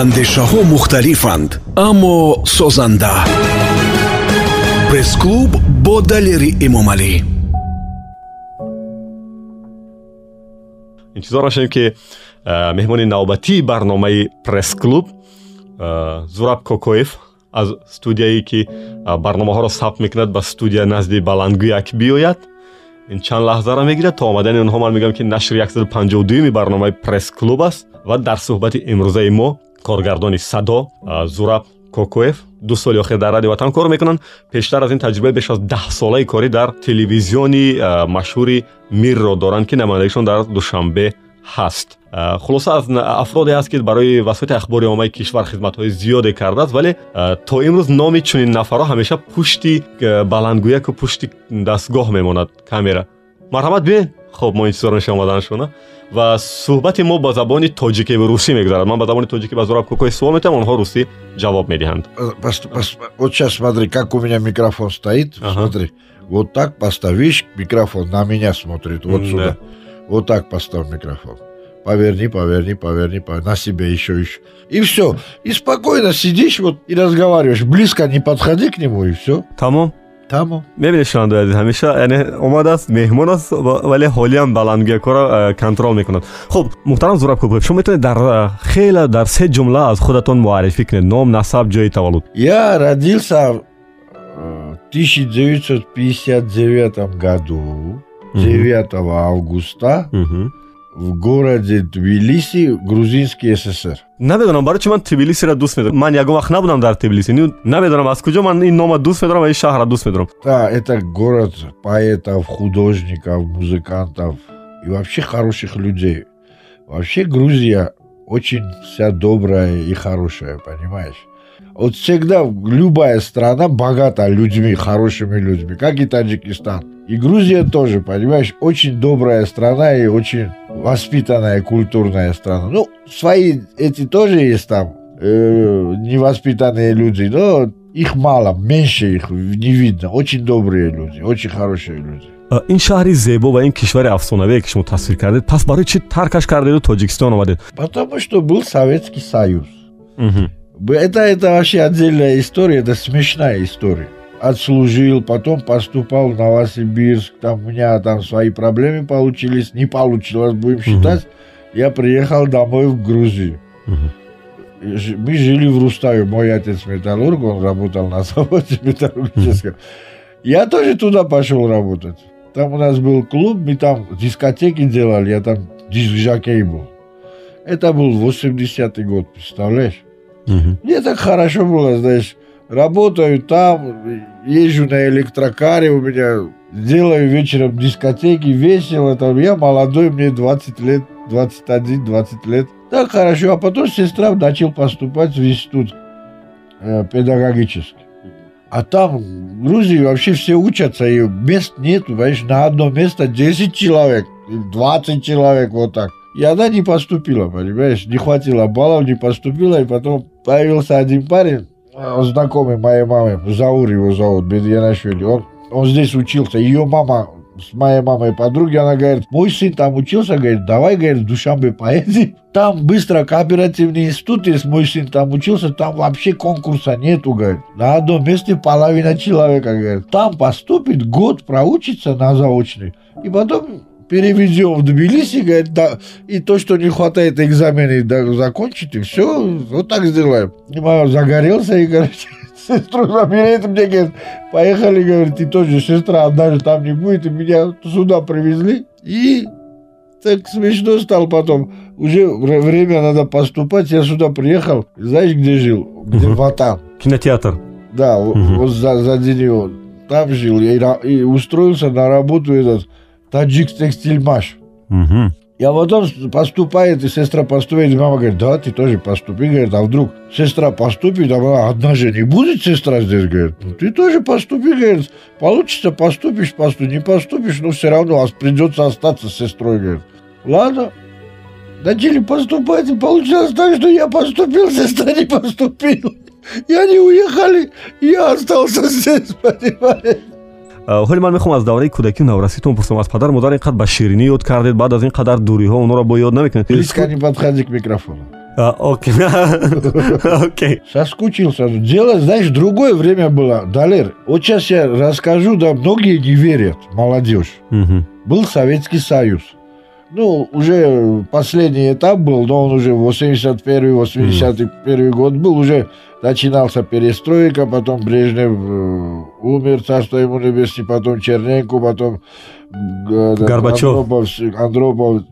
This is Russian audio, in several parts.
андешаҳо мухталифанд аммо созанда. Пресс-клуб бо далери эмомалӣ интизор дошем ки э, меҳмони навбатии барномаи пресс-клуб э, зураб кокоев аз студияе ки э, барномаҳоро сабт мекунад ба студия назди баландгӯяк биёяд ин чанд лаҳзаро мегирад то омадани онҳо ман мегӯям ки нашри 152 барномаи пресс-клуб аст ва дар суҳбати имрӯзаи мо коргардони садо зураб кокоев ду соли охир дар радио ватан кор мекунанд пештар аз ин таҷрибаи беш аз даҳ солаи корӣ дар телевизиони машҳури мирро доранд ки намояндагишон дар душанбе ҳаст хулоса аз афроде аст ки барои васоити ахбори оммаи кишвар хизматҳои зиёде кардааст вале то имрӯз номи чунин нафарҳо ҳамеша пушти баландгӯяку пушти дастгоҳ мемонад камера. Марҳамат биёед хуб мо интизор мешавам омаданашона ва суҳбати мо ба забони тоҷикиву русӣ мегузарад. Ман ба забони тоҷикӣ ба зураб кӯкои суол метавам онҳо русӣ ҷавоб медиҳанд. Вот сейчас смотри как у меня микрофон стоит смотри. Вот так поставишь микрофон на меня смотрит. Вот сюда. вот так поставь микрофон поверни, поверни, поверни, поверни, на себя еще, еще. И все. И спокойно сидишь вот и разговариваешь. Близко не подходи к нему, и все. Тамом. Тамо. мебинед шунавандаи азиз ҳамеша яъне омадааст меҳмон аст вале ҳолиам баландгӯякора контрол мекунад хуб муҳтарам зураб кӯкоев шумо метавонед дар хеле дар се ҷумла аз худатон муаррифӣ кунед ном насаб ҷои таваллуд я родился в 1959 году 9 августа в городе Тбилиси, Грузинский СССР. намедонам барои чи ман тбилисиро дӯст медорам ман ягон вақт набудам дар тбилиси. Намедонам аз куҷо ман ин нома дӯст медорам ва ин шаҳрро дӯст медорам да это город поэтов художников музыкантов и вообще хороших людей. Вообще грузия очень вся добрая и хорошая понимаешь? Вот всегда любая страна богата людьми хорошими людьми как и таджикистан. И Грузия тоже, понимаешь, очень добрая страна и очень воспитанная, культурная страна. Ну, свои эти тоже есть там э, невоспитанные люди, но их мало, меньше их не видно. Очень добрые люди, очень хорошие люди. ин шаҳри зебо ва ин кишвари афсонавие ки шумо тасвир кардед пас барои чи таркаш кардеду тоҷикистон омадед потому что был советский союз это, это вообще отдельная история это смешная история отслужил, потом поступал в Новосибирск, там у меня там свои проблемы получились, не получилось, будем считать. Угу. Я приехал домой в Грузию. Угу. Мы жили в Руставе, мой отец металлург, он работал на заводе металлургическом. Угу. Я тоже туда пошел работать. Там у нас был клуб, мы там дискотеки делали, я там диск-жокей был. Это был 80-й год, представляешь? Угу. Мне так хорошо было, знаешь, работаю там, езжу на электрокаре, у меня делаю вечером дискотеки, весело, там, я молодой, мне 20 лет, 21, 20 лет. Так хорошо, а потом сестра начал поступать в институт э, педагогический. А там в Грузии вообще все учатся, и мест нет, понимаешь, на одно место 10 человек, 20 человек, вот так. И она не поступила, понимаешь, не хватило баллов, не поступила, и потом появился один парень, знакомый моей мамы, Заур его зовут, Бедьянашвили, он, он здесь учился, ее мама с моей мамой подруги, она говорит, мой сын там учился, говорит, давай, говорит, в Душанбе поедем. Там быстро кооперативный институт есть, мой сын там учился, там вообще конкурса нету, говорит. На одном месте половина человека, говорит. Там поступит, год проучится на заочный. И потом переведем в Тбилиси, говорит, да, и то, что не хватает экзамены, да, закончить, и все, вот так сделаем. И мама загорелся, и, короче, сестру заберет, мне говорит, поехали, говорит, и тоже сестра одна же там не будет, и меня сюда привезли, и так смешно стало потом. Уже время надо поступать, я сюда приехал, знаешь, где жил? Где угу. Ватан. Кинотеатр. Да, угу. вот за, за день там жил, и, и устроился на работу этот, Таджик текстильмаш. Угу. И а потом поступает, и сестра поступает, и мама говорит, да, ты тоже поступи, говорит, а вдруг сестра поступит, а она одна же не будет сестра здесь, говорит, ну, ты тоже поступи, говорит, получится, поступишь, поступишь, не поступишь, но все равно придется остаться с сестрой, говорит. Ладно, начали поступать, и получилось так, что я поступил, сестра не поступила. И они уехали, я остался здесь, понимаешь? Ҳоли ман мехоҳам аз давраи кӯдакӣ навраситон пурсам аз падар модар ин қадр ба ширинӣ ёд кардед баъд аз ин қадар дуриҳо онҳоро бо ёд намекунед близко не подходи к микрофону А, окей. Окей. Соскучился. Дело, знаешь, другое время было. Далер, вот сейчас я расскажу, да, многие не верят, молодежь. Был Советский Союз. Ну, уже последний этап был, но он уже 81-81 год был, уже начинался перестройка, потом Брежнев э, умер, царство ему небесное, потом Черненко, потом Горбачев. Андропов, Андропов,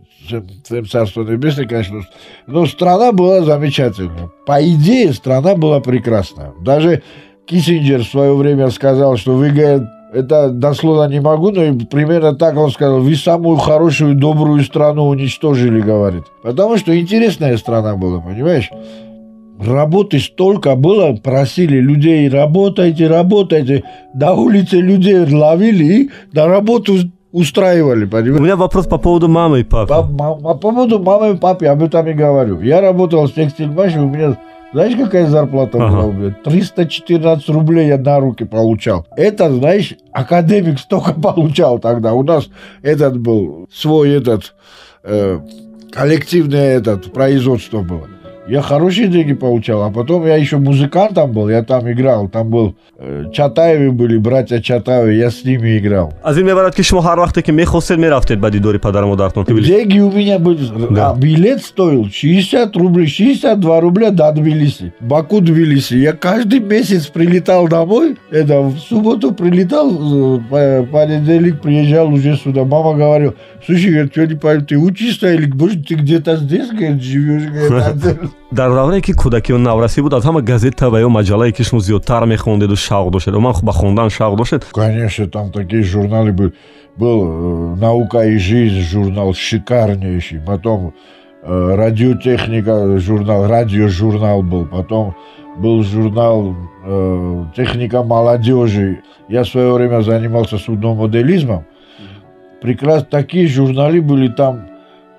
всем царство небесное, конечно. Но страна была замечательная. По идее, страна была прекрасная. Даже Киссинджер в свое время сказал, что вы, говорит, это дословно не могу, но примерно так он сказал, вы самую хорошую, добрую страну уничтожили, говорит. Потому что интересная страна была, понимаешь? Работы столько было, просили людей, работайте, работайте. До улицы людей ловили и на работу устраивали, У понимаешь? меня вопрос по поводу мамы и папы. По, ма- по поводу мамы и папы, об этом и говорю. Я работал в текстильмаше, у меня, знаешь, какая зарплата Ага. была у меня? 314 рублей я на руки получал. Это, знаешь, академик столько получал тогда. У нас этот был, свой этот, э, коллективное этот, производство было. Я хорошие деньги получал, а потом я еще музыкантом был, я там играл, там был э, Чатаевы были, братья Чатаевы, я с ними играл. А вы мне говорите, что хар вахте ки мехосед мерафтед ба дидори падар модартон ки Деньги у меня были, э, да. а билет стоил 60 рублей, 62 рубля до Тбилиси, Баку Тбилиси. Я каждый месяц прилетал домой, это в субботу прилетал, э, понедельник приезжал уже сюда, мама говорила, слушай, я тебя не пойму, ты учишься или может ты где-то здесь, говорит, живешь, говорит, дар даврае ки кӯдакӣ наврасӣ буд аз ҳама газета ва ё маҷаллае ки шумо зиёдтар мехондеду шавқ доштед ман ба хондан шавқ доштед Конечно, там такие журналы были. Был э, «Наука и жизнь» журнал шикарнейший. Потом э, «Радиотехника» журнал, радиожурнал был. Потом был журнал э, «Техника молодежи». Я в свое время занимался судномоделизмом. Прекрасно. Такие журналы были там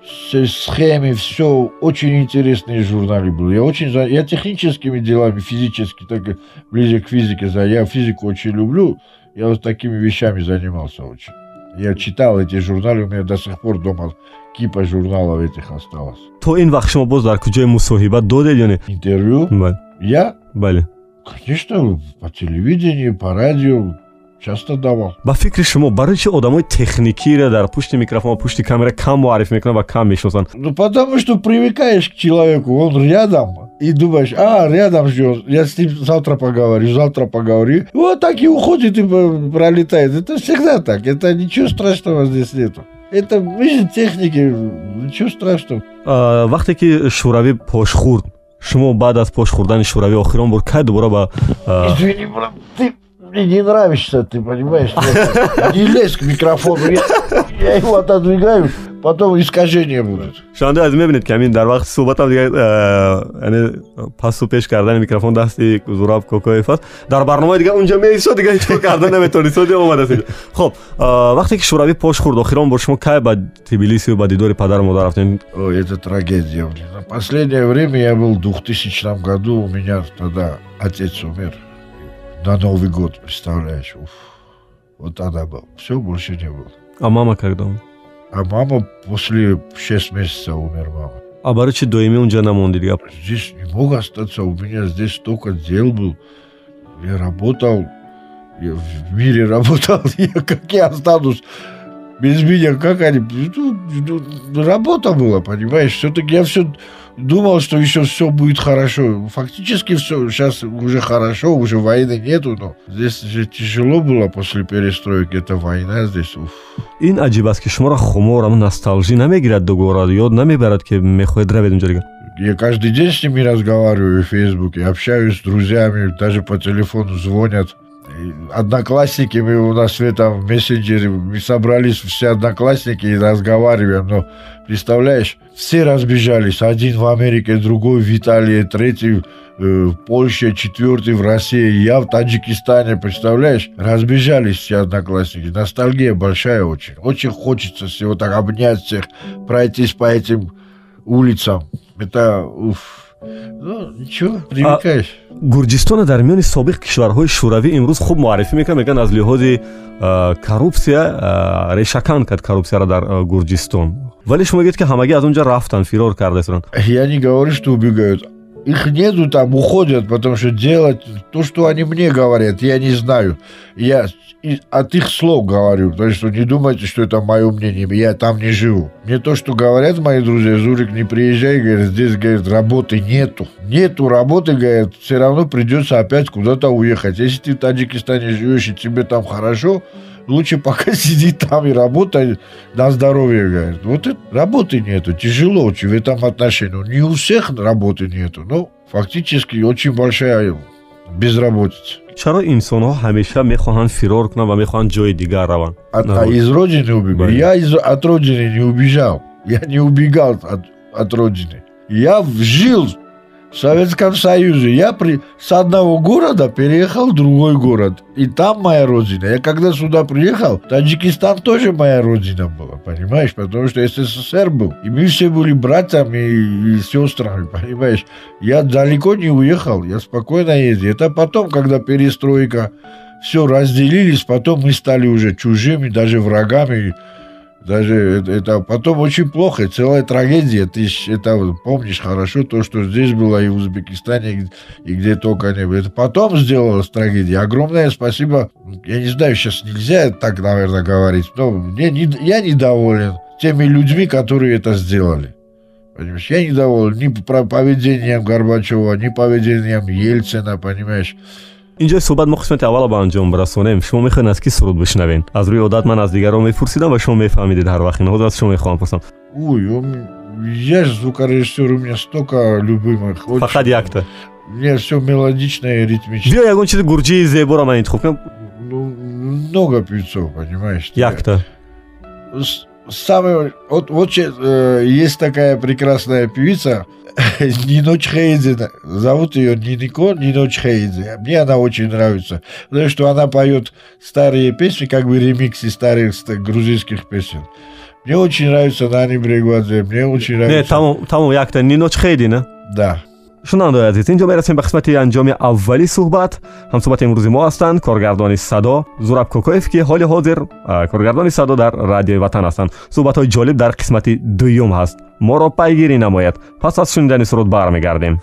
все схемы, все очень интересные журналы были. Я очень за- я техническими делами, физически так ближе к физике, за- я физику очень люблю. Я вот такими вещами занимался очень. Я читал эти журналы, у меня до сих пор дома кипа журналов этих осталось. то ин вақт шумо боз дар куҷои мусоҳибат додед ё не Интервью бале я, бале конечно, по телевидению, по радио часто давал. ба фикри шумо барои чи одамои техникиро дар пушти микрофон пушти камера кам муарриф мекунанд ва кам мешиносанд Ну, потому что привыкаешь к человеку, он рядом, и думаешь, а, рядом ждет, я с ним завтра поговорю, завтра поговорю. Вот так и уходит и по- пролетает. Это всегда так, это ничего страшного здесь нету. Это жизнь техники, ничего страшного. А, вақте ки шӯравӣ пошхӯрд шумо баъд аз пошхӯрдани шӯравӣ охирон бор кай дубора ба а, Извини, брат, ты мне не нравишься, ты понимаешь? Не лезь к микрофону, я, его отодвигаю, потом искажения будут. шунавандаё аз мебинед ки ҳамин дар вақти суҳбатам дигар а, яъне пасу пеш кардани микрофон дасти зураб кокоев аст дар барномаи дигар унҷо меистод дигар ҳеҷ кор карда наметавонед соди омадаст хоб а, вақте ки шӯравӣ пош хӯрд охирон бор шумо кай ба тбилисию ба дидори падару модар рафтед Ой, это трагедия. блин. На последнее время я был в 2000 году, у меня тогда отец умер. На Новый год, представляешь? Уф. Вот тогда был. Все, больше не было. а мама когда А мама после 6 месяцев умер мама. а барои чи доимӣ унҷа намонди дигар Здесь не мог остаться, у меня здесь столько дел был. Я работал, я в мире работал, я как я останусь без меня, как они... Ну, ну, работа была, понимаешь? Все-таки я все думал, что еще все будет хорошо. Фактически все сейчас уже хорошо, уже войны нету, но здесь же тяжело было после перестройки. Это война здесь. уф. ин аҷиб аст ки шуморо хумор ам носталжӣ намегирад дугора ёд намебарад ки мехоҳед равед унҷа дигар Я каждый день с ними разговариваю в Фейсбуке, общаюсь с друзьями, даже по телефону звонят. Одноклассники, мы у нас в этом мессенджере, мы собрались все одноклассники и разговариваем, но представляешь, все разбежались, один в Америке, другой в Италии, третий э, в Польше, четвертый в России, я в Таджикистане, представляешь, разбежались все одноклассники, ностальгия большая очень, очень хочется всего так обнять всех, пройтись по этим улицам. Это, уф. Ничего, привыкаешь. гурҷистона дар миёни собиқ кишварҳои шӯравӣ имрӯз хуб муаррифӣ мекунад мегӯянд аз лиҳози коррупсия решакан кард коррупсияро дар гурҷистон вале шумо мегӯед ки ҳамагӣ аз он ҷо рафтанд фирор кардаистанд Я не говорю, что убегают. Их нету там, уходят, потому что делать то, что они мне говорят, я не знаю. Я от их слов говорю, так что не думайте, что это мое мнение, я там не живу. Мне то, что говорят мои друзья, Зурик, не приезжай, говорит, здесь, говорит, работы нету. Нету работы, говорит, все равно придется опять куда-то уехать. Если ты в Таджикистане живешь и тебе там хорошо, лучше пока сиди там и работай на здоровье, говорит. Вот это, работы нету, тяжело очень в этом отношении. Ну, Не у всех работы нету, но фактически очень большая безработица. чаро инсонҳо ҳамеша мехоҳанд фирор кунанд ва мехоҳанд ҷои дигар раванд Народ. а из родины убегал. Я из, от родины не убежал. Я не убегал от, от родины. Я жил в Советском Союзе. Я при, с одного города переехал в другой город. И там моя родина. Я когда сюда приехал, Таджикистан тоже моя родина была, понимаешь? Потому что СССР был. И мы все были братьями и, и сестрами, понимаешь? Я далеко не уехал, я спокойно ездил. Это потом, когда перестройка, все разделились, потом мы стали уже чужими, даже врагами. Даже это, потом очень плохо, целая трагедия. Ты это помнишь хорошо, то, что здесь было и в Узбекистане, и, где только не было. Это потом сделалась трагедия. Огромное спасибо. Я не знаю, сейчас нельзя так, наверное, говорить, но мне не, я недоволен теми людьми, которые это сделали. Понимаешь, я недоволен ни поведением Горбачева, ни поведением Ельцина, понимаешь. Инҷои суҳбат мо қисмати аввало ба анҷом расонем шумо мехоҳед аз ки суруд бишнавен аз рӯи одат ман аз дигарон мепурсидам ва шумо мефаҳмидед ҳар вақт ин ҳозир аз шумо мехоҳам пурсам я же звукорежиссер, у меня столько любимых. очень- фақат якта Мне все мелодичное и ритмичное. биё ягон чизи гурҷии зеборо ман интихоб кунам Ну, много певцов, понимаешь? якта С- Самое, вот, вот э, есть такая прекрасная певица, Нино Чхейдзе. Зовут ее Нинико Нино Чхейдзе. Мне она очень нравится. Потому что она поет старые песни, как бы ремиксы старых ста- грузинских песен. Мне очень нравится Нани Брегвадзе. Мне очень не нравится... тамом тамом якта ниноч хейди не Да. Шунавандаои азиз инҷо мерасем ба қисмати анҷоми аввали суҳбат. Ҳамсуҳбати имрӯзи мо ҳастанд. Коргардони садо зураб кокоев ки ҳоли ҳозир коргардони садо дар радиои ватан ҳастанд. Суҳбатҳои ҷолиб дар қисмати дуюм ҳаст. Моро пайгирӣ намояд. Пас аз шунидани суруд бармегардем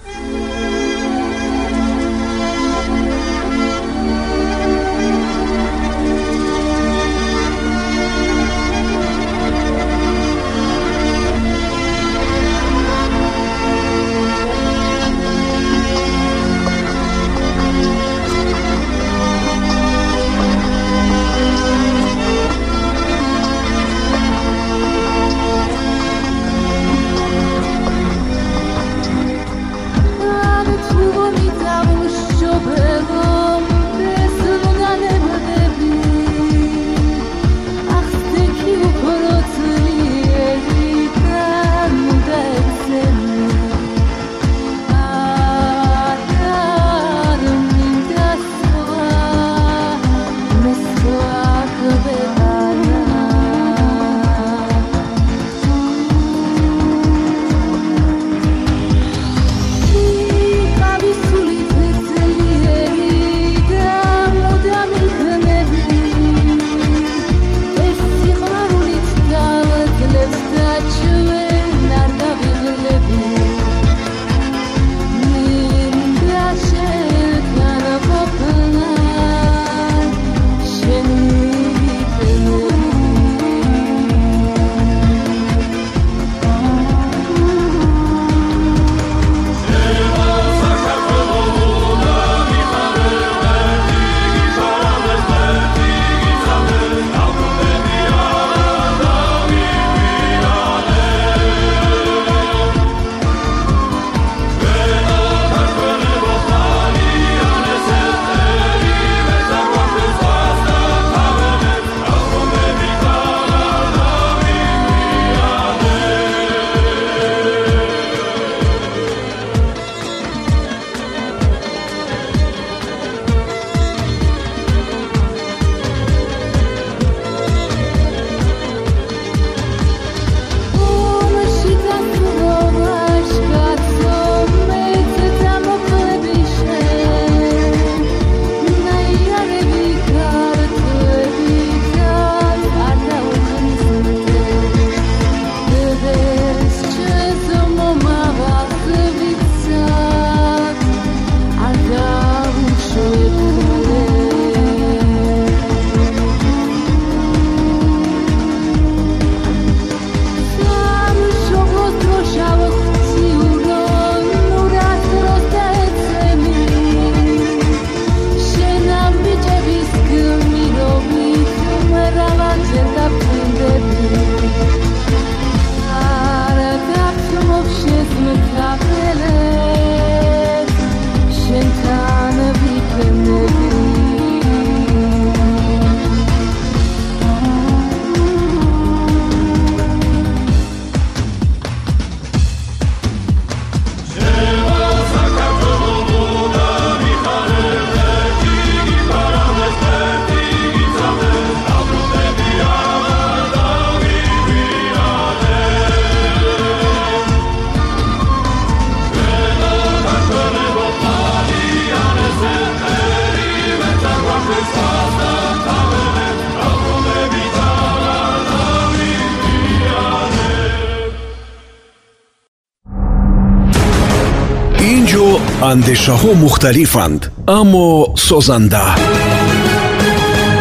андешаҳо мухталифанд аммо созанда.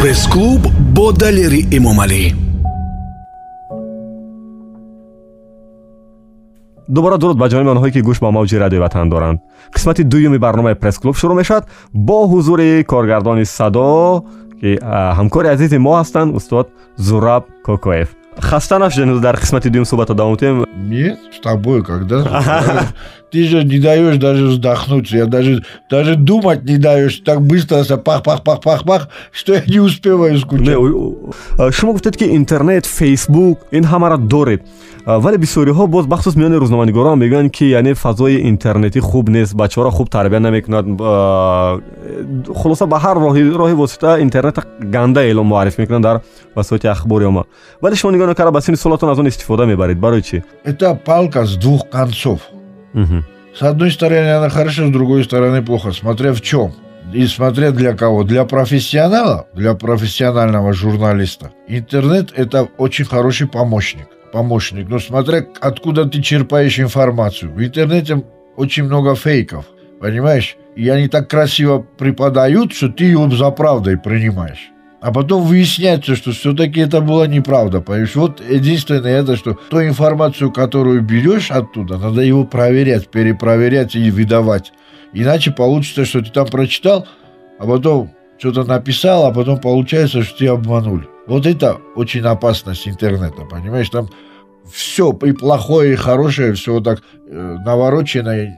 Пресс-клуб бо далери эмомалӣ. Дубора дуруд ба ҷониби онҳое ки гӯш ба мавҷи радиои ватан доранд. Қисмати дуюми барномаи пресс-клуб шурӯъ мешавад бо ҳузури коргардони садо ки ҳамкори азизи мо ҳастанд устод зураб кокоев хаста нашудем дар қисмати дуюм суҳбатро давом кунем Нет, с тобой когда? Ты же не даешь даже вздохнуть. Я даже, даже думать не даешь. Так быстро пах-пах-пах-пах-пах, что я не успеваю скучать. шумо гуфтед ки интернет фейсбук ин ҳамаро доред вале бисёриҳо боз бахусус миёни рӯзноманигорон мегӯянд ки яъне фазои интернетӣ хуб нест бачаҳоро хуб тарбия намекунад хулоса ба ҳар роҳи восита интернета ганда эълон муаррифӣ мекунанд дар васоити ахбори омма вале шумо нигоҳ накарда ба синни солатон аз он истифода мебаред барои чӣ Это палка с двух концов. С одной стороны она хороша, с другой стороны плохо, смотря в чем. И смотря для кого. Для профессионала, для профессионального журналиста, интернет – это очень хороший помощник. Помощник. Но смотря откуда ты черпаешь информацию. В интернете очень много фейков. Понимаешь? И они так красиво преподают, что ты его за правдой принимаешь. А потом выясняется, что все-таки это была неправда. Понимаешь? Вот единственное это, что ту информацию, которую берешь оттуда, надо его проверять, перепроверять и выдавать. Иначе получится, что ты там прочитал, а потом что-то написал, а потом получается, что тебя обманули. Вот это очень опасность интернета, понимаешь? Там все и плохое, и хорошее, все вот так э, наворочено, и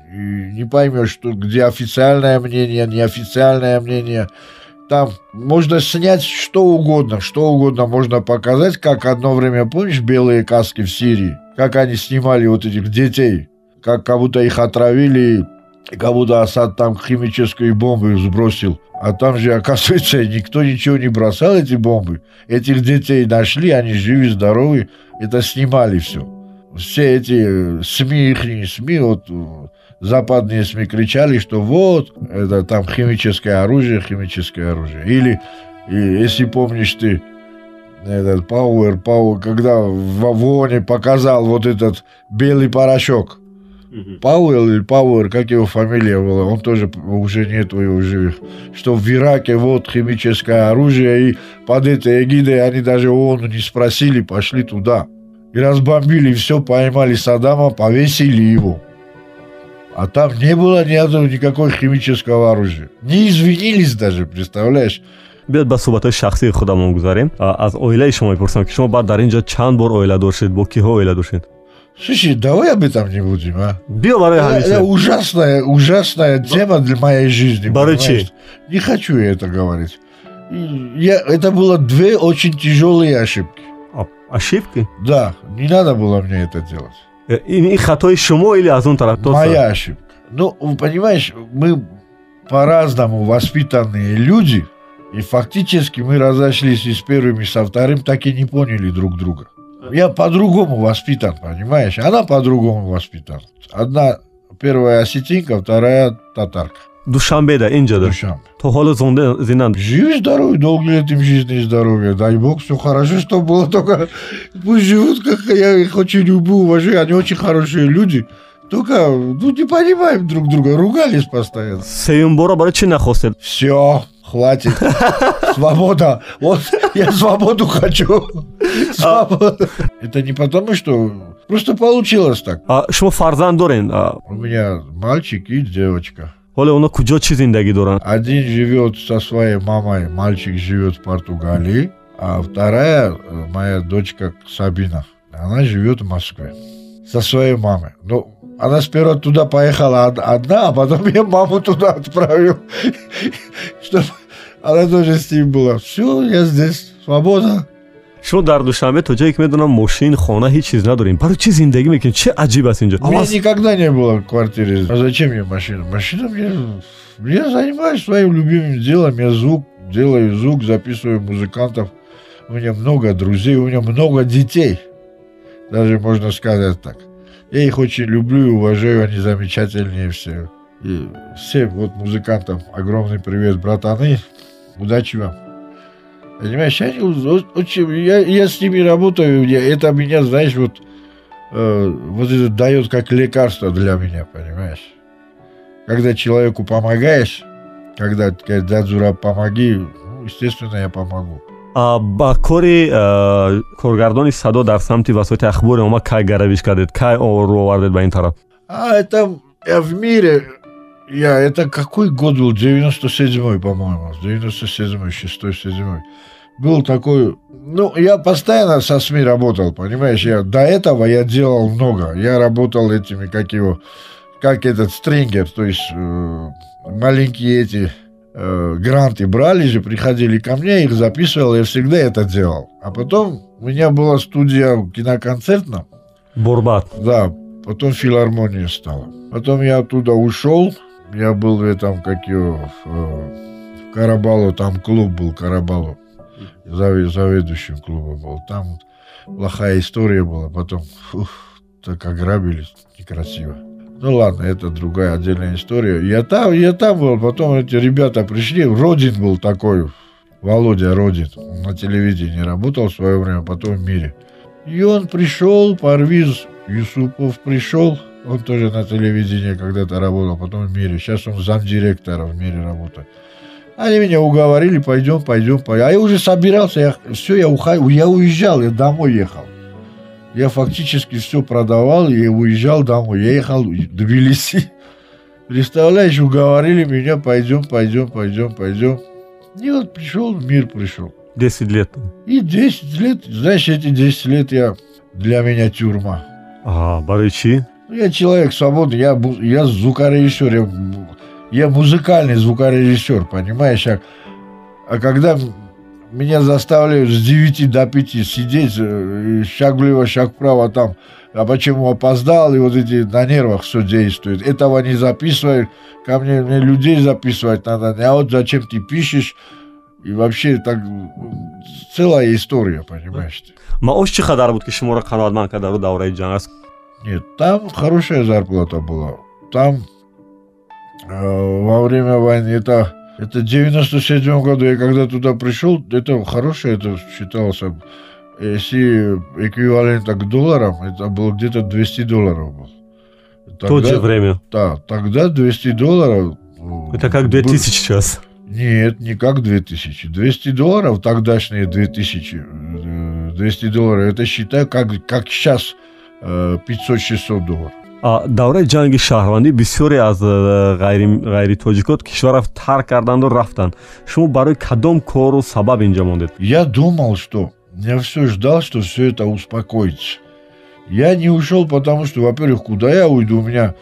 не поймешь, что, где официальное мнение, неофициальное мнение. Там можно снять что угодно, что угодно можно показать, как одно время, помнишь, белые каски в Сирии, как они снимали вот этих детей, как, как будто их отравили, как будто Асад там химические бомбы сбросил. А там же, оказывается, никто ничего не бросал, эти бомбы. Этих детей нашли, они живы, здоровы, это снимали все. Все эти э, СМИ, их СМИ, вот э, западные СМИ кричали, что вот, это там химическое оружие, химическое оружие. Или, если помнишь ты, этот Пауэр, Пауэр, когда в ООНе показал вот этот белый порошок, Пауэлл или Пауэр, как его фамилия была, он тоже уже нет его живых, что в Ираке вот химическое оружие, и под этой эгидой они даже ООН не спросили, пошли туда. И разбомбили все, поймали Саддама, повесили его. А там не было ни одного никакого химического оружия. Не извинились даже, представляешь? ба суҳбатҳои шахсии худамон гузарем аз оилаи шумо мепурсам ки шумо баъд дар ин ҷо чанд бор оиладор шудед бо киҳо оиладор шудед Слушай, давай об этом не будем, а? барои Это, это ужасная, ужасная тема для моей жизни. Барычи. Не хочу я это говорить. И Я, это было две очень тяжелые ошибки. А- ошибки Да, не надо было мне это делать. Э, ин хатои шумо или аз он тараф То Моя ошибка. Ну, понимаешь, мы по-разному воспитанные люди, и фактически мы разошлись и с первым, и со вторым, так и не поняли друг друга. Я по-другому воспитан, понимаешь? Она по-другому воспитана. Одна первая осетинка, вторая татарка. душанбеда инҷода Душанбе. то ҳоло зонда зинданд Живи здоровый, долгие лет им жизни и здоровья. Дай бог, все хорошо, что было. Только пусть живут, как я их очень люблю, уважаю. Они очень хорошие люди. Только, ну, не понимаем друг друга. Ругались постоянно. сеюм бора барои чӣ нахостед Все, хватит. Свобода. Вот я свободу хочу. Свобода. Это не потому, что... Просто получилось так. А, шумо фарзанд доред А, У меня мальчик и девочка. ҳоло онҳо куҷо чӣ зиндагӣ доранд Один живет со своей мамой, мальчик живет в Португалии, а вторая, э, моя дочка Сабина, она живет в Москве со своей мамой. Ну, она сперва туда поехала од- одна, а потом я маму туда отправил, чтобы она тоже с ним была. Все, я здесь, свобода. Шумо дар душанбе то ҷое ки медонам мошин хона ҳеҷ чиз надорем барои чӣ зиндагӣ мекунед чӣ аҷиб аст инҷо никогда не было квартире. А зачем мне машина? Машина мне... Я занимаюсь своим любимым делом. Я звук, делаю звук, записываю музыкантов. У меня много друзей, у меня много детей. Даже можно сказать так. Я их очень люблю и уважаю, они замечательные все. И всем вот музыкантам огромный привет, братаны. Удачи вам. Понимаешь, очень... Я, я с ними работаю, это меня, знаешь, вот э, вот это дает как лекарство для меня, понимаешь? когда человеку помогаешь, когда говорят, дядзура, помоги, ну, естественно, я помогу. А, ба кори коргардони садо дар самти васоити ахбори ома кай гаравиш кардед кай ру овардед ба ин тараф А это в мире, я, это какой год был? 97-й, по-моему. 97-й, 6-й, 7 Был такой... Ну, я постоянно со СМИ работал, понимаешь? Я, до этого я делал много. Я работал этими, как его... Как этот стрингер, то есть э, маленькие эти э, гранты брали же, приходили ко мне, их записывал, я всегда это делал. А потом у меня была студия киноконцертна. Бурбат. Да, потом филармония стала. Потом я оттуда ушел, я был в этом, как его, в, в Карабалу, там клуб был, Карабалу. Заведующим клуба был. Там плохая история была. Потом, фух, так ограбили, некрасиво. Ну ладно, это другая отдельная история. Я там, я там был, потом эти ребята пришли. Родин был такой, Володя Родин. на телевидении работал в свое время, потом в мире. И он пришел, Парвиз Юсупов пришел, он тоже на телевидении когда-то работал, потом в мире. Сейчас он замдиректора в мире работает. Они меня уговорили, пойдем, пойдем, пойдем. А я уже собирался, я, все, я, уходил, я уезжал, я домой ехал. Я фактически все продавал и уезжал домой. Я ехал в Тбилиси. Представляешь, уговорили меня, пойдем, пойдем, пойдем, пойдем. И вот пришел, мир пришел. Десять лет. И десять лет, знаешь, эти десять лет я для меня тюрьма. А, барычи? Я человек свободный, я, я звукорежиссер, я, я музыкальный звукорежиссер, понимаешь? А, а когда меня заставляют с 9 до 5 сидеть, э, шаг влево, шаг вправо там, а почему опоздал, и вот эти на нервах все действует. Этого не записывай, ко мне, мне людей записывать надо, а вот зачем ты пишешь, и вообще так целая история, понимаешь? маош нет, там хорошая зарплата была. Там э, во время войны, это, это в 97 году, я когда туда пришел, это хорошее, это считалось, если эквивалент к долларам, это было где-то 200 долларов. Был. Тогда, то же время? Да, тогда 200 долларов... Это как 2000 был, сейчас? Нет, не как 2000. 200 долларов, тогдашние 2000, 200 э, долларов, это считай, как, как сейчас 500-600 доллар. давраи ҷанги шаҳрвандӣ бисёре аз ғайритоҷикот кишварро тарк карданду рафтанд шумо барои кадом кору сабаб инҷо мондед? Я думал что я все ждал что все это успокоится. Я не ушел потому что во-первых куда я уйду? У меня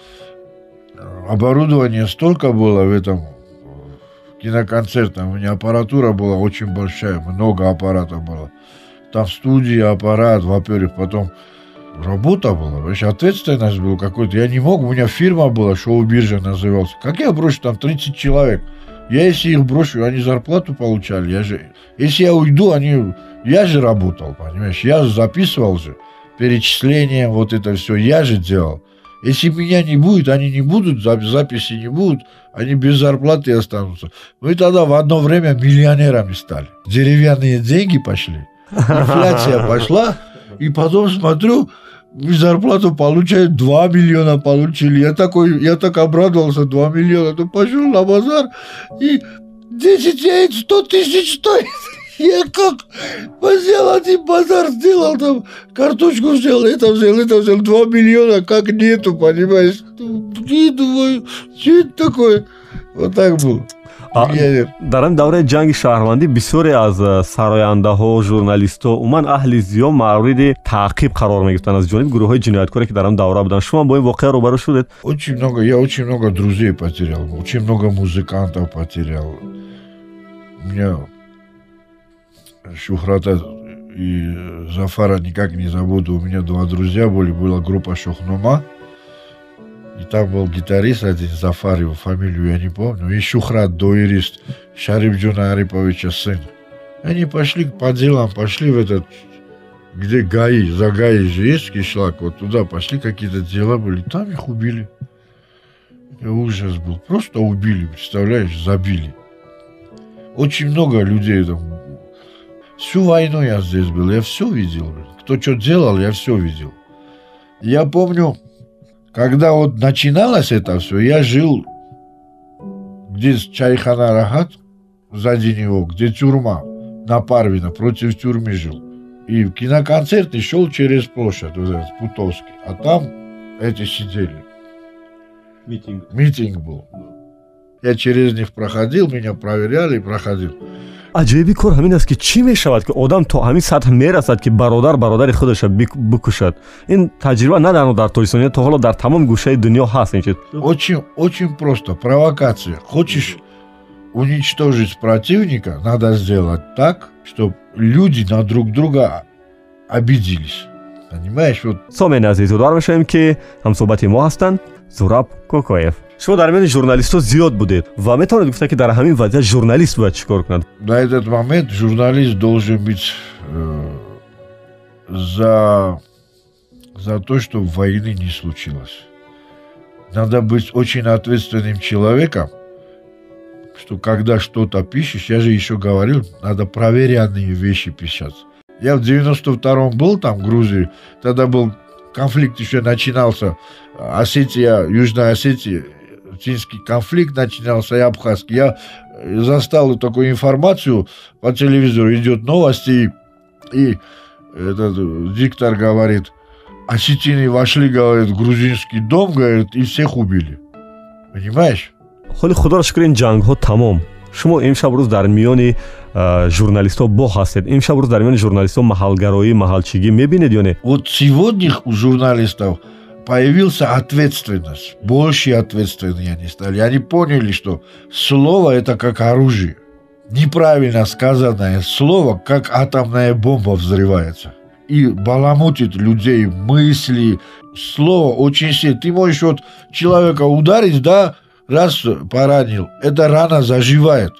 оборудование столько было в этом киноконцертном. У меня аппаратура была очень большая много аппаратов было. Там в студии аппарат во-первых потом работа была, вообще ответственность была какой-то. Я не мог, у меня фирма была, шоу-биржа назывался. Как я брошу там 30 человек? Я если их брошу, они зарплату получали. Я же, если я уйду, они, я же работал, понимаешь? Я же записывал же перечисления, вот это все, я же делал. Если меня не будет, они не будут, записи не будут, они без зарплаты останутся. Мы тогда в одно время миллионерами стали. Деревянные деньги пошли, инфляция пошла, и потом смотрю, зарплату получают 2 миллиона получили. Я такой, я так обрадовался, 2 миллиона. То пошел на базар и 10 яиц 100 тысяч стоит. Я как взял один базар, сделал там, картошку взял, это взял, это взял, 2 миллиона, как нету, понимаешь? И думаю, что это такое? Вот так было. дар ин давраи ҷанги шаҳрвандӣ. Бисёре аз сарояндаҳо журналистҳо умуман аҳли зиё мавриди таъқиб қарор мегирифтанд. Аз ҷониби гурӯҳҳои ҷинояткоре ки дар ин давра буданд. Шумо бо ин воқеа рӯбарӯ шудед? Я очень много друзей потерял. Очень много музыкантов потерял. Меня шухрата и зафара никак не забуду. У меня два друзья были была группа шохнома и там был гитарист один, Зафар, его фамилию я не помню, и Шухрат, дуэрист, Шарифджуна Ариповича сын. Они пошли по делам, пошли в этот, где ГАИ, за ГАИ же есть кишлак, вот туда пошли, какие-то дела были, там их убили. Это ужас был, просто убили, представляешь, забили. Очень много людей там. Всю войну я здесь был, я все видел. Кто что делал, я все видел. Я помню, когда вот начиналось это все, я жил где Чайхана Рахат, сзади него, где тюрьма, на Парвина, против тюрьмы жил. И киноконцерт и шел через площадь, вот этот, Путовский. А там эти сидели. Митинг. Митинг был. Я через них проходил, меня проверяли и проходил. Аҷоиби кор ҳамин аст ки чӣ мешавад ки одам то ҳамин сатҳ мерасад ки бародар бародари худеша бикушад ин таҷриба на танҳо дар тоҷикистон то ҳоло дар тамом гӯшаи дунё ҳаст ин чиз Очень, очень просто. Провокация. Хочешь уничтожить противника, надо сделать так, чтобы люди на друг друга обиделись. Понимаешь? Вот сомени азиз удовар мешавем ки ҳамсӯҳбати мо ҳастанд зураб кокоев шумо дар миёни журналистҳо зиёд будед ва метавонед гуфтед ки дар ҳамин вазъият журналист бояд чӣ кор кунад на этот момент журналист должен быть за, за то, чтобы войны не случилось. Надо быть очень ответственным человеком, что когда что-то пишешь, я же еще говорил, надо проверенные вещи писать. Я в 92-м был там, в Грузии, тогда был конфликт еще начинался, Осетия, Южная Осетия, финский конфликт начинался и абхазский. Я застал такую информацию по телевизору, идет новости, и, и этот диктор говорит, осетины вошли, говорит, в грузинский дом, говорит, и всех убили. Понимаешь? ҳоли худоро шукр ин ҷангҳо тамом шумо имшаб рӯз дар миёни журналистҳо бо ҳастед имшаб рӯз дар миёни журналистҳо маҳалгароӣ маҳалчигӣ мебинед ё не Вот сегодня у журналистов появился ответственность. Больше ответственные они стали. Они поняли, что слово это как оружие. Неправильно сказанное слово, как атомная бомба взрывается. И баламутит людей, мысли. Слово очень сильно. Ты можешь вот человека ударить, да, раз поранил. Эта рана заживает.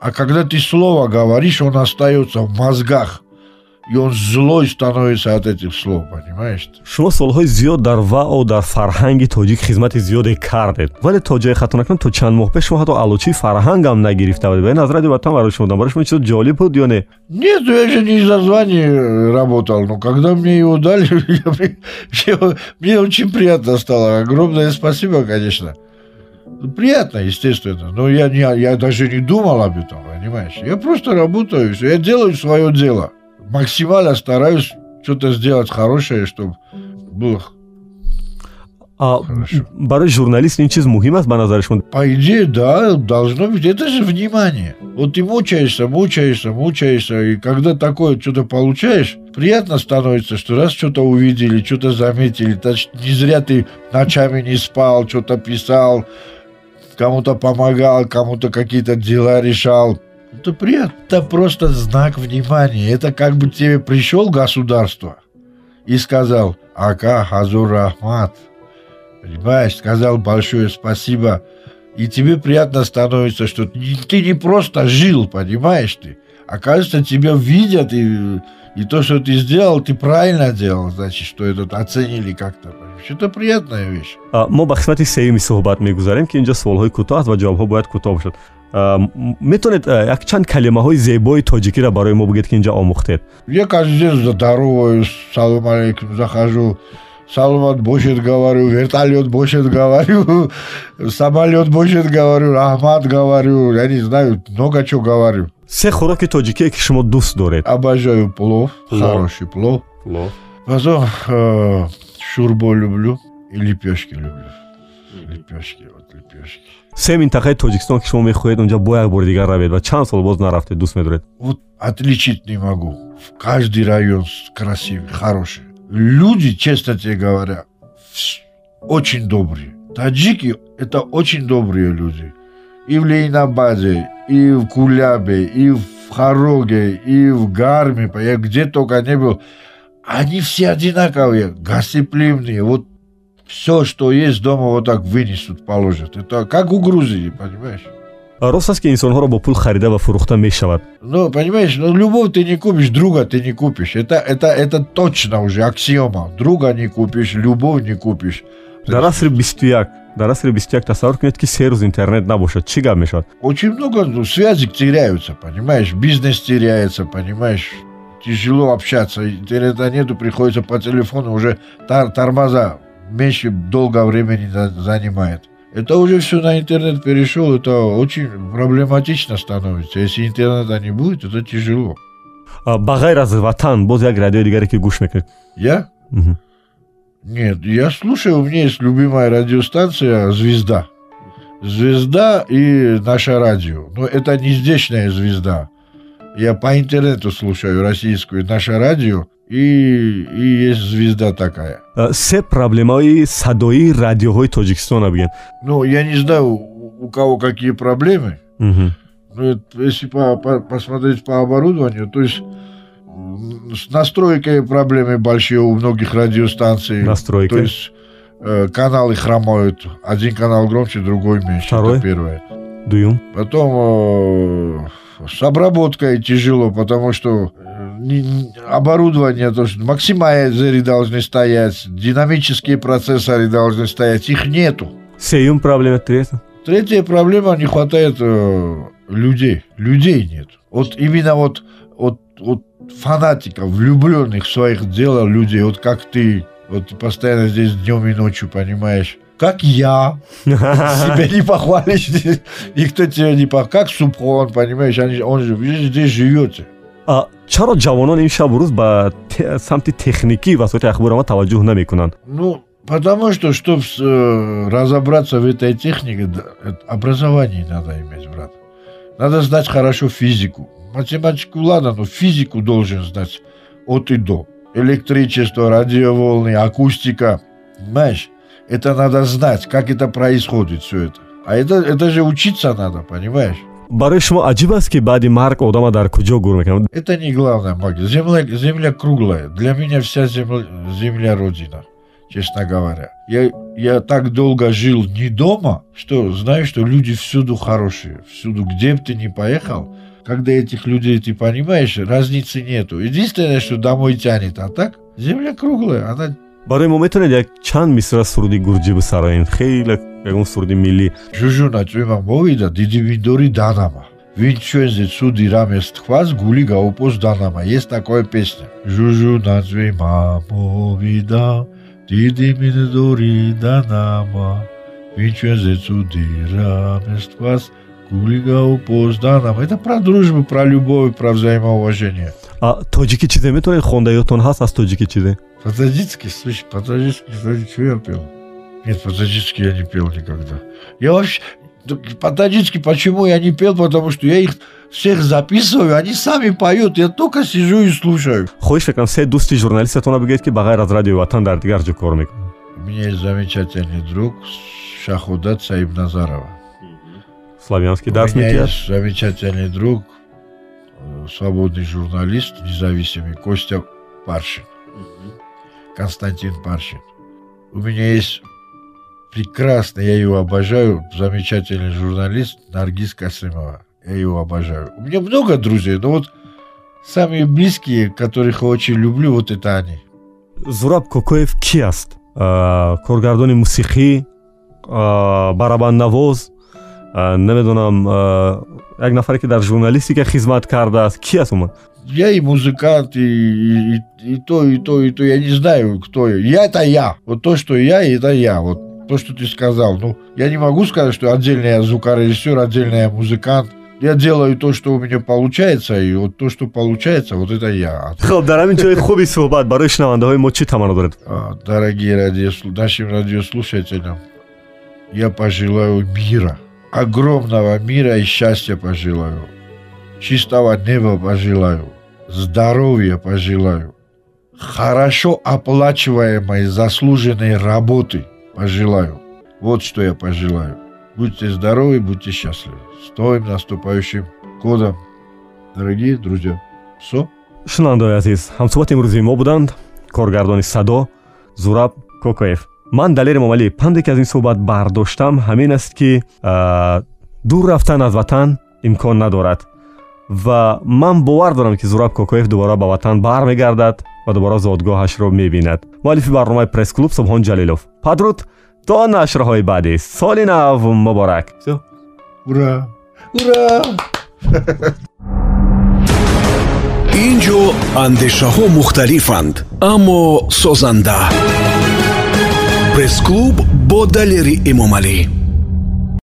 А когда ты слово говоришь, он остается в мозгах. И он злой становится от этих слов, понимаешь? шумо солҳои зиёд дар вао дар фарҳанги тоҷик хизмати зиёде кардед вале то ҷое накунам то чанд моҳ пеш шумо ҳатто алучии фарҳангам нагирифта будед ин аз радио ватан барои шумо барои шумо чизо ҷолиб буд ё не Нет, я же не за звание работал, но когда мне его дали, мне очень приятно стало. Огромное спасибо, конечно. Приятно, естественно, но я, не, я даже не думал об этом, понимаешь? Я просто работаю, я делаю свое дело максимально стараюсь что-то сделать хорошее, чтобы было а барои журналист муҳим аст ба назари шумо по идее да должно быть. Это же внимание. Вот ты мучаешься мучаешься мучаешься и когда такое что-то получаешь приятно становится что раз что-то увидели что-то заметили не зря ты ночами не спал что-то писал кому-то помогал кому-то какие-то дела решал это приятно. Это просто знак внимания. Это как бы тебе пришел государство и сказал Ака Хазур Рахмат. Понимаешь, сказал большое спасибо. И тебе приятно становится, что ты не просто жил, понимаешь ты. Оказывается, тебя видят, и, и то, что ты сделал, ты правильно делал, значит, что это оценили как-то. Это приятная вещь. ما мегузарем ки инҷо суолҳои кӯтоҳ аст ва ҷавобҳо бояд кӯтоҳ бошад метавонед як чанд калимаҳои зебои тоҷикиро барои мо бигӯед ки инҷо омӯхтед? Я каждый день здороваюсь салом алейкум захожу. Саломат бошед говорю вертолет бошед говорю самолет бошед говорю рахмат говорю я не знаю много чего говорю се хӯроки тоҷикие ки шумо дӯст доред? Обожаю плов хороший плов. Потом э, шурбо люблю и лепешки люблю лепешки вот лепешки. Се минтақаи тоҷикистон ки шумо мехоҳед онҷа бо як бори дигар равед ва чанд сол боз нарафтед дӯст медоред вот отличить не могу. Каждый район красивый хороший. Люди честно тебе говоря очень добрые. Таджики это очень добрые люди. И в Лейнабаде, и в Кулябе, и в Хароге, и в Гарме, я где только не был. Они все одинаковые, гостеприимные. Вот все, что есть дома, вот так вынесут, положат. Это как у Грузии, понимаешь? рост аст ки инсонҳоро бо пул харида ва фурӯхта мешавад ну понимаешь ну любовь ты не купишь друга ты не купишь. Это это это точно уже аксиома. Друга не купишь любовь не купишь. Дар асри бисту як дар асри бисту як тасаввур кунед ки се рӯз интернет набошад чӣ гап мешавад очень много ну, связи теряются понимаешь? Бизнес теряется понимаешь? Тяжело общаться. Интернета нету приходится по телефону уже тор тормоза меньше долго времени занимает. Это уже все на интернет перешел, это очень проблематично становится. Если интернета не будет, это тяжело. ба ғайр аз ватан боз як радиои дигаре ки гӯш мекунед Я? Нет, я слушаю, у меня есть любимая радиостанция «Звезда». «Звезда» и «Наше радио». Но это не здешняя «Звезда». Я по интернету слушаю российскую «Наше радио», и, и есть звезда такая. се проблемаи садои радиоҳои тоҷикистона бигӯед Ну, я не знаю, у кого какие проблемы. Ну, это если по- по- посмотреть по оборудованию, то есть с настройкой проблемы большие у многих радиостанций. Настройка. То есть э, каналы хромают. Один канал громче, другой меньше. Второй? Это первое. дуюм Потом э, с обработкой тяжело, потому что э, оборудование, то есть максимайзеры должны стоять, динамические процессоры должны стоять, их нету. сеюм проблема третья Третья проблема не хватает э, людей. Людей нет. Вот именно вот, вот, вот фанатиков, влюбленных в своих дела людей, вот как ты, вот ты постоянно здесь днем и ночью, понимаешь? Как я. Себя не похвалишь, никто тебя не похвалит. Как Супрун, понимаешь? Они, он же, здесь живете. А, чаро ҷавонон ин шабу рӯз ба самти техникӣ васоити ахборама таваҷҷӯҳ намекунанд Ну, потому что, чтобы разобраться в этой технике, образование надо иметь, брат. Надо знать хорошо физику. Математику ладно, но физику должен знать от и до. Электричество, радиоволны, акустика. Понимаешь? Это надо знать, как это происходит, все это. А это, это же учиться надо, понимаешь? барои шумо аҷиб аст ки баъди марг одама дар куҷо гур мекунад Это не главное, магия. Земля, земля круглая. Для меня вся земля, земля родина, честно говоря. Я, я так долго жил не дома, что знаю, что люди всюду хорошие. Всюду, где бы ты ни поехал, когда этих людей ты понимаешь, разницы нету. Единственное, что домой тянет, а так земля круглая, она барои мо метавонед як чанд мисра суруди гурҷӣ бисароем хеле ягон суруди миллӣ жужуна чӯима мовида диди видори данама Винчуензе цуди рамест хваз гули гаупоз данама. Есть такая песня. Жужу назвей мамо вида, диди минедори данама. Винчуензе цуди рамест хваз гули гаупоз данама. Это про дружбу, про любовь, про взаимоуважение. А тоджики чизе метавонед хонда ётон ҳаст аз тоҷики чизе? По-таджикски, слушай, по-таджикски, кстати, что я пел? Нет, по-таджикски я не пел никогда. Я вообще... По-таджикски почему я не пел? Потому что я их всех записываю, они сами поют, я только сижу и слушаю. хоҳиш мекунам се дӯсти журналистатона бигӯед ки ба ғайр аз радиои ватан дар дигар кор мекунад У меня есть замечательный друг Шахудат Саибназарова. славянский У дарс меня мекунад есть замечательный друг, э, свободный журналист, независимый, Костя Паршин. Константин Паршин. У меня есть прекрасный, я его обожаю, замечательный журналист Наргиз Касымова. Я его обожаю. У меня много друзей, но вот самые близкие, которых я очень люблю, вот это они. зураб кокоев ки аст А, коргардони а, барабанднавоз а, намедонам як нафаре ки дар журналистика хизмат кардааст ки аст умуман Я и музыкант, и, и, и- то, и то, и то. Я не знаю, кто я. Я это я. Вот то, что я, это я. Вот то, что ты сказал. Ну, я не могу сказать, что отдельно я звукорежиссер, отдельно я музыкант. Я делаю то, что у меня получается, и вот то, что получается, вот это я. ҳамин ҷои хуби суҳбат барои шунавандаҳои мо чӣ таманно доред А, Дорогие радиослу- нашим радиослушателям, я пожелаю мира, огромного мира и счастья пожелаю, чистого неба пожелаю, здоровья пожелаю, хорошо оплачиваемой заслуженной работы пожелаю. Вот что я пожелаю. Будьте здоровы, будьте счастливы. С новым наступающим годом, дорогие друзья. Все. шунавандаҳои азиз ҳамсуҳбати имрӯзии мо буданд коргардони садо зураб кокоев ман далери момалии панде ки аз ин суҳбат бардоштам ҳамин аст ки дур рафтан аз ватан имкон надорад ва ман бовар дорам ки зураб кокоев дубора ба ватан бармегардад ва дубора зодгоҳашро мебинад муаллифи барномаи пресс-клуб субҳон ҷалилов падруд то нашрҳои баъдӣ соли нав муборак. Ура! Ура! ин ҷо андешаҳо мухталифанд аммо созанда пресс-клуб бо далери эмомалӣ